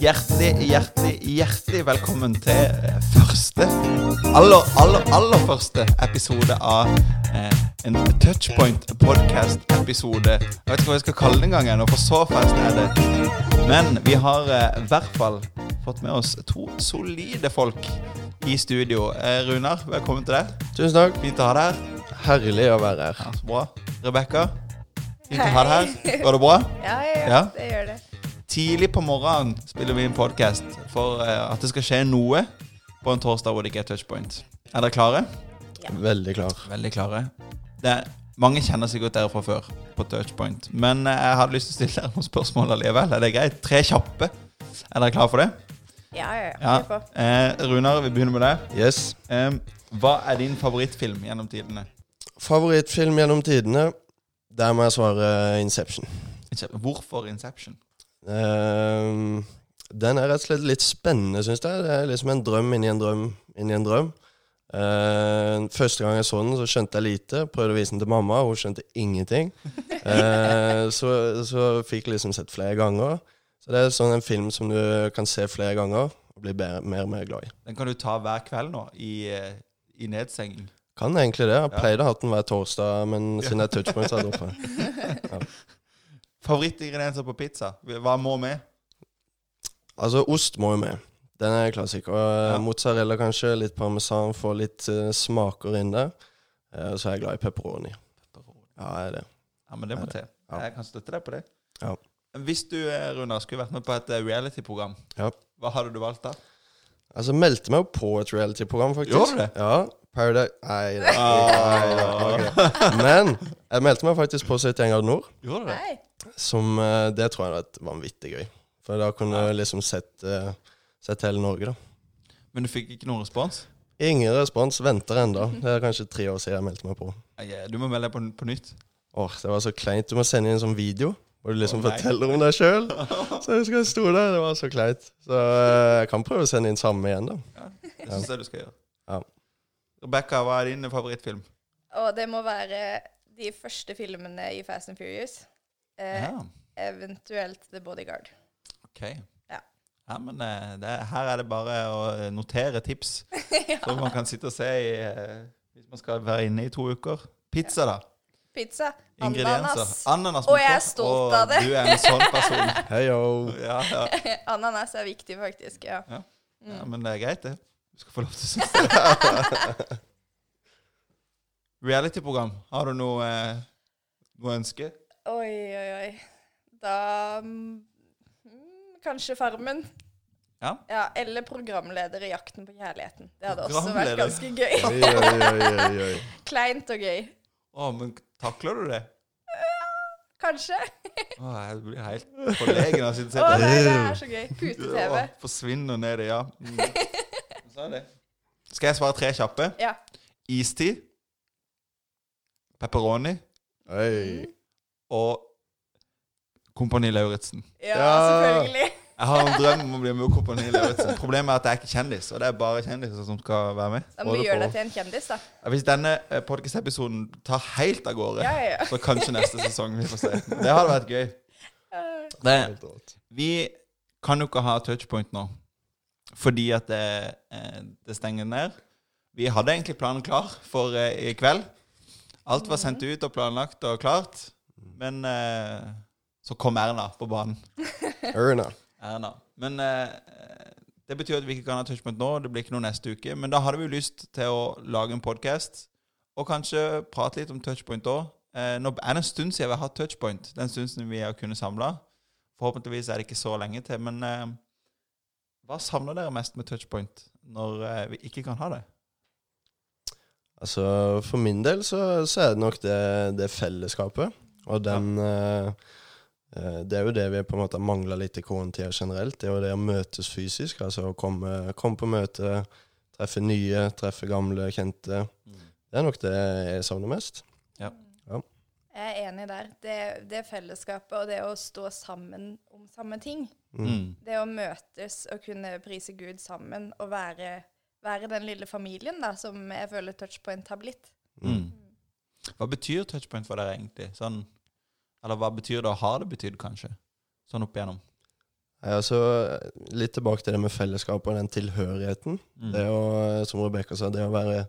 Hjertelig, hjertelig, hjertelig velkommen til eh, første, aller, aller, aller første episode av eh, en Touchpoint podcast-episode. Jeg vet ikke hva jeg skal kalle det engang for så fast er det. Men vi har eh, i hvert fall fått med oss to solide folk i studio. Eh, Runar, velkommen til deg. Tusen takk. Fint å ha deg her. Herlig å være her. Ja, så bra. Rebekka, fint å ha deg her. Går det bra? Ja, ja, ja, Ja. det gjør det. Tidlig på morgenen spiller vi en podkast for eh, at det skal skje noe på en torsdag hvor det ikke er touchpoint. Er dere klare? Veldig klar. Veldig klare. Det er, mange kjenner sikkert dere fra før på touchpoint, men eh, jeg hadde lyst til å stille dere noen spørsmål allikevel. Er det greit? Tre kjappe. Er dere klare for det? Ja, ja, ja. Ja. Eh, Runar, vi begynner med deg. Yes. Eh, hva er din favorittfilm gjennom tidene? Favorittfilm gjennom tidene? Der må jeg svare Inception. Hvorfor Inception? Ehm, den er rett og slett litt spennende, syns jeg. Det er liksom en drøm inni en drøm inni en drøm. Uh, første gang jeg så den, så skjønte jeg lite. Prøvde å vise den til mamma, hun skjønte ingenting. Uh, så, så fikk jeg liksom sett flere ganger. Så det er sånn en film som du kan se flere ganger og bli mer og mer glad i. Den kan du ta hver kveld nå, i, eh, i nedsenging. Kan egentlig det. Jeg pleide å ha den hver torsdag, men siden det er touchpoint, så er det oppe. Favorittingredienser på pizza? Hva må med? Altså, ost må jo med. Den er klassiker. Og, Ja. Mozzarella kanskje, litt parmesan, få litt uh, smaker inn der. Eh, Og så er jeg glad i pepperoni. Ja, jeg er det. Ja, men det må til. Ja. Jeg kan støtte deg på det. Ja. Hvis du Runa, skulle vært med på et eh, reality-program, Ja. hva hadde du valgt da? Altså, meldte meg jo på et reality-program, faktisk. Gjorde du det? Ja. Paradise Nei da. Ah. Da. Men jeg meldte meg faktisk på 71 grader nord, Gjorde det? Som eh, Det tror jeg hadde vært vanvittig gøy. For da kunne Ja. jeg liksom sett, eh, sett hele Norge, da. Men du fikk ikke noen respons? Ingen respons. Venter ennå. Det er kanskje tre år siden jeg meldte meg på. Nei, Du må melde deg på, på nytt. Åh, Det var så kleint. Du må sende inn en sånn video hvor du liksom Å, nei. forteller om deg sjøl. Så jeg husker jeg sto der. Det var så kleint. Så eh, jeg kan prøve å sende inn samme igjen, da. Det syns jeg du skal gjøre. Ja. Rebekka, hva er din favorittfilm? Og det må være de første filmene i Fast and Furious. Eh, Ja, Eventuelt The Bodyguard. ok. Ja. Ja, men eh, det, her er det bare å eh, notere tips, ja. så man kan sitte og se i, eh, hvis man skal være inne i to uker. Pizza, da. Pizza. Ingredienser. Ananas. Ananas Og jeg er stolt og av det. Og Du er en sånn person. Heyo. Ja, ja. Ananas er viktig, faktisk. Ja. Ja. Mm. ja, men det er greit, det. Du skal få lov til å synes det. Reality-program. Har du noe, eh, noe ønske? Oi, oi, oi. Da mm, Kanskje Farmen. Ja. Ja, Eller programleder i Jakten på kjærligheten. Det hadde også vært ganske gøy. Oi, oi, oi. Kleint og gøy. Å, men takler du det? Kanskje. Å, jeg blir helt forlegen av å sitte og se på det er så gøy. Pute-TV. Forsvinner ned i, ja. Mm. Skal jeg svare tre kjappe? Ja. Istid, pepperoni Oi. og Kompani Lauritzen. Ja, Ja. selvfølgelig. Jeg har en drøm om å bli med i Kompani Lauritzen. Problemet er at jeg er ikke kjendis, og det er bare kjendiser som skal være med. Da må du vi gjøre deg til en kjendis, da. Hvis denne podkast-episoden tar helt av gårde, Ja, ja, ja. så kanskje neste sesong vi får se. Det hadde vært gøy. Det, vi kan jo ikke ha touchpoint nå, fordi at det, eh, det stenger ned. Vi hadde egentlig planen klar for eh, i kveld. Alt var sendt ut og planlagt og klart, men eh, så kom Erna på banen. Erna. Erna. Men det betyr at vi ikke kan ha touchpoint nå. Det blir ikke noe neste uke. Men da hadde vi lyst til å lage en podkast og kanskje prate litt om touchpoint òg. Nå er det en stund siden vi har hatt touchpoint. Den stunden vi har kunnet samle. Forhåpentligvis er det ikke så lenge til. Men hva savner dere mest med touchpoint når eh, vi ikke kan ha det? Altså, for min del så, så er det nok det, det fellesskapet. Og den ja. eh, Det er jo det vi på en måte har mangla litt i koronatida generelt. Det er jo det å møtes fysisk. Altså å komme, komme på møte, treffe nye, treffe gamle, kjente. Det er nok det jeg savner mest. Jeg er enig der. Det, det fellesskapet og det å stå sammen om samme ting. Mm. Det å møtes og kunne prise Gud sammen og være, være den lille familien da, som jeg føler Touchpoint har blitt. Mm. Hva betyr touchpoint for dere egentlig? Sånn Eller hva betyr det, og har det betydd, kanskje? Sånn opp igjennom. Ja, altså, litt tilbake til det med fellesskap og den tilhørigheten. Mm. Det å, som Rebekka sa, det å være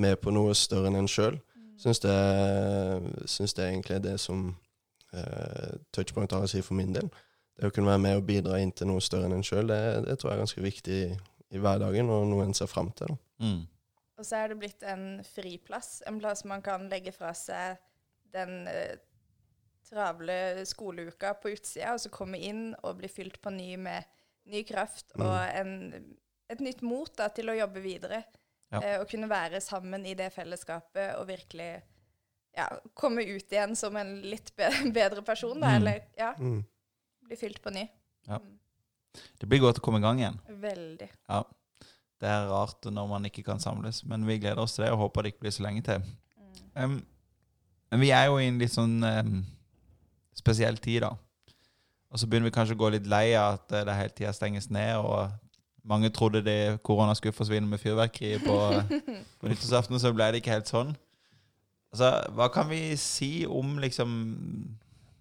med på noe større enn en sjøl, syns, det- syns det egentlig er det som eh, touchpoint har å si for min del. Det å kunne være med og bidra inn til noe større enn en sjøl, det, det tror jeg er ganske viktig i, i hverdagen, og noe en ser fram til. Da. Mm. Og så er det blitt en friplass. En plass man kan legge fra seg den eh, travle skoleuka på utsida, og så komme inn og bli fylt på ny med ny kraft Mm. og en, et nytt mot da, til å jobbe videre. Ja. Eh, og kunne være sammen i det fellesskapet og virkelig ja, komme ut igjen som en litt bedre person, da. Mm. Eller ja, Mm. bli fylt på ny. Ja. Mm. Det blir godt å komme i gang igjen. Veldig. Ja. Det er rart når man ikke kan samles, men vi gleder oss til det og håper det ikke blir så lenge til. Mm. Um, men vi er jo i en litt sånn um, spesiell tid, da. Og så begynner vi kanskje å gå litt lei av at eh, det hele tida stenges ned, og mange trodde det korona skulle forsvinne med fyrverkeri på, på nyttårsaften, så ble det ikke helt sånn. Altså, hva kan vi si om liksom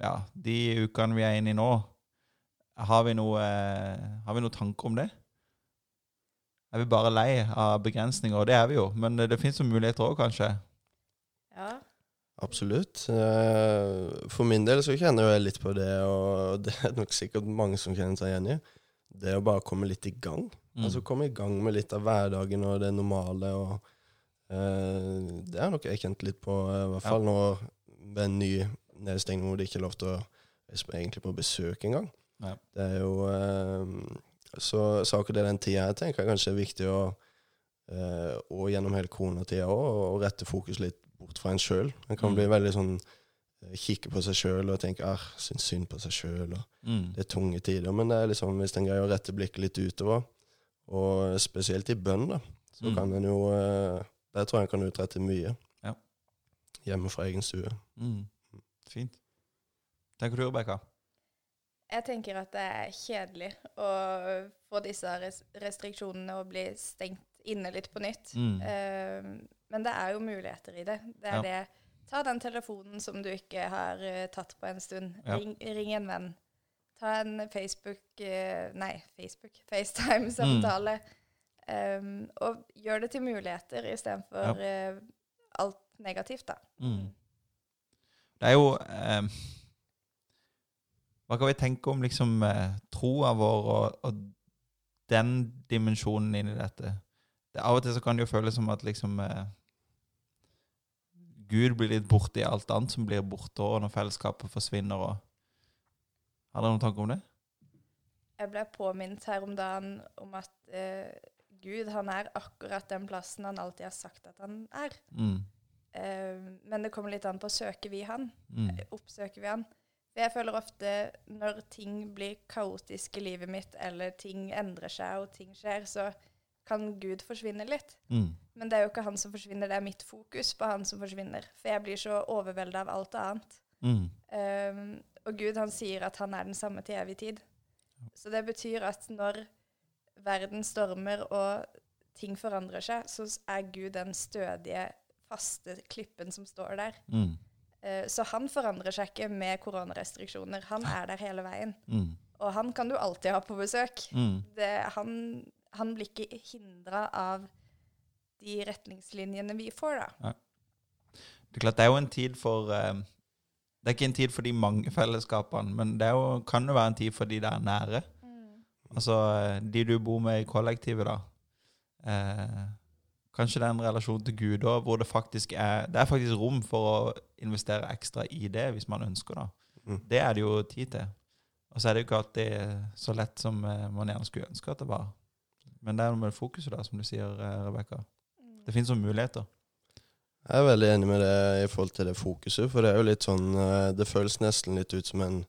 ja, de ukene vi er inne i nå? Har vi noe, eh, har vi noe tanke om det? Er vi bare lei av begrensninger? Og det er vi jo, men det, det fins jo muligheter òg, kanskje. Ja. Absolutt. Eh, For min del så kjenner jeg litt på det, og det er nok sikkert mange som kjenner seg igjen i. Det å bare komme litt i gang. Mm. Altså komme i gang med litt av hverdagen og det normale. og eh, Det er nok jeg kjent litt på, eh, i hvert fall nå ved en ny nedstengning hvor det ikke er lov til å egentlig på besøk engang. Ja. Det er jo eh, Så, så akkurat den tida her tenker jeg kanskje er viktig å eh, og gjennom hele koronatida òg, å rette fokus litt bort fra en sjøl. En kan Mm. bli veldig sånn eh, Kikke på seg sjøl og tenke ah, syns synd på seg sjøl. Mm. Det er tunge tider. Men det er liksom, hvis en greier å rette blikket litt utover, og spesielt i bønn, da, så Mm. kan en jo eh, Der tror jeg en kan utrette mye. Ja. Hjemme fra egen stue. Mm. Fint. Tenker du, Rebekka? Jeg tenker at det er kjedelig å få disse restriksjonene og bli stengt inne litt på nytt. Mm. Eh, men det er jo muligheter i det. Det er Ja. det Ta den telefonen som du ikke har uh, tatt på en stund. Ja. Ring, ring en venn. Ta en Facebook uh, Nei, Facebook. FaceTime-samtale. Mm. Um, og gjør det til muligheter istedenfor uh, alt negativt, da. Mm. Det er jo eh, Hva kan vi tenke om liksom uh, troa vår og, og den dimensjonen inni dette? Det, av og til så kan det jo føles som at liksom eh, Gud blir litt borte i alt annet som blir borte, og når fellesskapet forsvinner og Har dere noen tanke om det? Jeg ble påminnet her om dagen om at eh, Gud han er akkurat den plassen han alltid har sagt at han er. Mm. Eh, men det kommer litt an på søker vi han. Mm. Oppsøker vi han? For jeg føler ofte når ting blir kaotisk i livet mitt, eller ting endrer seg og ting skjer, så kan Gud forsvinne litt. Mm. Men det er jo ikke han som forsvinner, det er mitt fokus på han som forsvinner. For jeg blir så overvelda av alt annet. Mm. Um, og Gud han sier at han er den samme til evig tid. Så det betyr at når verden stormer og ting forandrer seg, så er Gud den stødige, faste klippen som står der. Mm. Uh, så han forandrer seg ikke med koronarestriksjoner. Han er der hele veien. Mm. Og han kan du alltid ha på besøk. Mm. Det, han, han blir ikke hindra av de retningslinjene vi får, da. Det er klart det er jo en tid for eh, Det er ikke en tid for de mange fellesskapene, men det er jo, kan jo være en tid for de der nære. Altså eh, de du bor med i kollektivet, da. Eh, kanskje det er en relasjon til Gud òg, hvor det faktisk er Det er faktisk rom for å investere ekstra i det, hvis man ønsker det. Mm. Det er det jo tid til. Og så er det jo ikke alltid så lett som eh, man gjerne skulle ønske at det var. Men det er noe med fokuset, da, som du sier, eh, Rebekka. Det finnes noen muligheter. Jeg er veldig enig med det i forhold til det fokuset, for det er jo litt sånn eh, Det føles nesten litt ut som en,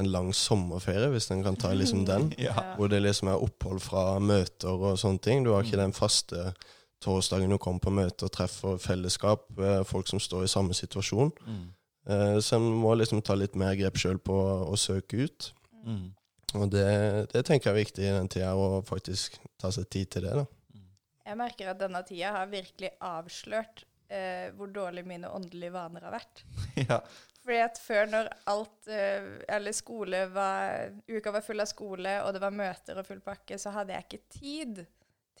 en lang sommerferie, hvis en kan ta liksom den. Ja. Hvor det liksom er opphold fra møter og sånne ting. Du har ikke den faste torsdagen du kommer på møte og treffer fellesskap, eh, folk som står i samme situasjon. Mm. Eh, Så en må liksom ta litt mer grep sjøl på å søke ut. Mm. Og det, det tenker jeg er viktig i den tida, å faktisk ta seg tid til det. da. Jeg merker at denne tida har virkelig avslørt eh, hvor dårlig mine åndelige vaner har vært. ja. Fordi at før når alt, eh, eller skole var, uka var full av skole, og det var møter og full pakke, så hadde jeg ikke tid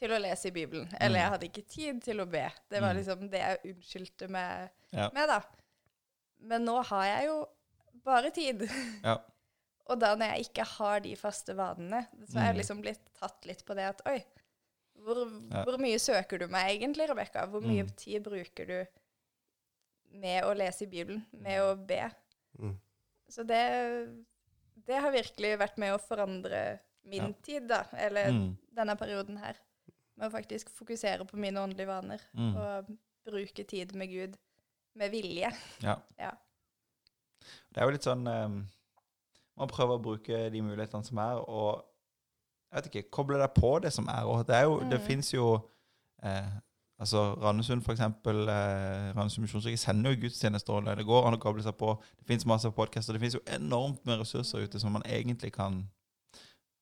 til å lese i Bibelen. Eller jeg hadde ikke tid til å be. Det var Mm. liksom det jeg unnskyldte med, Ja. med, da. Men nå har jeg jo bare tid. Ja. Og da når jeg ikke har de faste vanene, så er jeg Mm. liksom blitt tatt litt på det at oi, hvor, Ja. hvor mye søker du meg egentlig, Rebekka? Hvor mye Mm. tid bruker du med å lese i Bibelen, med å be? Mm. Så det, det har virkelig vært med å forandre min Ja. tid, da. Eller Mm. denne perioden her. Med å faktisk fokusere på mine åndelige vaner. Mm. Og bruke tid med Gud med vilje. Ja. Ja. Det er jo litt sånn um, Man prøver å bruke de mulighetene som er, og jeg vet ikke, koble deg på det som er. Og det er jo, det Mm. fins jo eh, Altså Randesund, for eksempel. Eh, Randesund misjonskirke sender jo gudstjenester, og det går an å koble seg på. Det fins masse podkaster. Det fins jo enormt med ressurser ute som man egentlig kan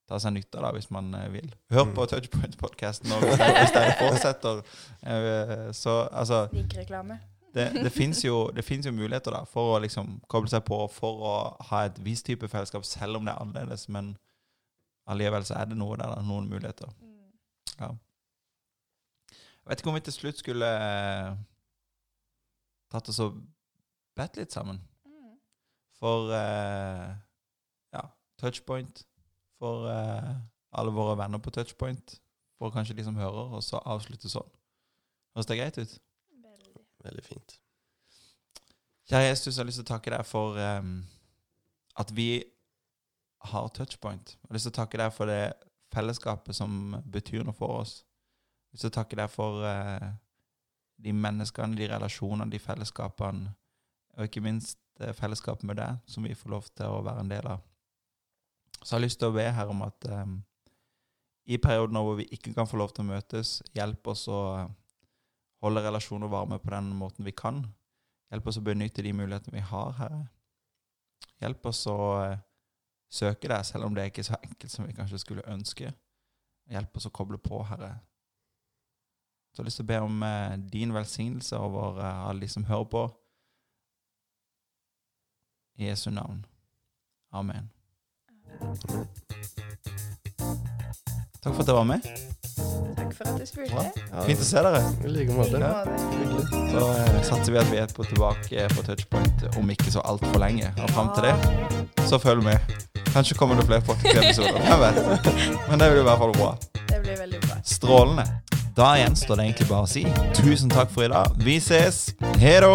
ta seg nytte av da, hvis man eh, vil. Hør på Mm. Touchpoint-podkasten hvis dere fortsetter. Eh, så altså Lik-reklame. Det, det fins jo, jo muligheter da, for å liksom koble seg på, for å ha et visst type fellesskap, selv om det er annerledes. Men allikevel så er det noe der, da, noen muligheter. Mm. Ja. Jeg vet ikke om vi til slutt skulle eh, tatt oss og bedt litt sammen. Mm. For eh, ja, touchpoint. For eh, alle våre venner på touchpoint. For kanskje de som hører, og så avslutte sånn. Høres det greit ut? Veldig. Fint. Kjære Jesus, jeg har lyst til å takke deg for um, at vi har touchpoint. Jeg har lyst til å takke deg for det fellesskapet som betyr noe for oss. Jeg har lyst til å takke deg for uh, de menneskene, de relasjonene, de fellesskapene, og ikke minst uh, fellesskapet med deg, som vi får lov til å være en del av. Så jeg har lyst til å be her om at um, i perioden hvor vi ikke kan få lov til å møtes, hjelp oss å holde relasjoner varme på den måten vi kan. Hjelp oss å benytte de mulighetene vi har, Herre. Hjelp oss å eh, søke deg, selv om det ikke er så enkelt som vi kanskje skulle ønske. Hjelp oss å koble på, Herre. Så jeg har lyst til å be om eh, din velsignelse over eh, alle de som hører på. I Jesu navn. Amen. Takk for at jeg var med. Takk for at du spurte. Ja, Fint å se dere. I like måte. Så eh, satser vi at vi er på tilbake på touchpoint om ikke så altfor lenge. Og fram til det, så følg med. Kanskje kommer det flere podcast-episoder. Jeg vet? Men det blir i hvert fall bra. Det blir veldig bra. Strålende. Da gjenstår det egentlig bare å si tusen takk for i dag. Vi ses. Hei då!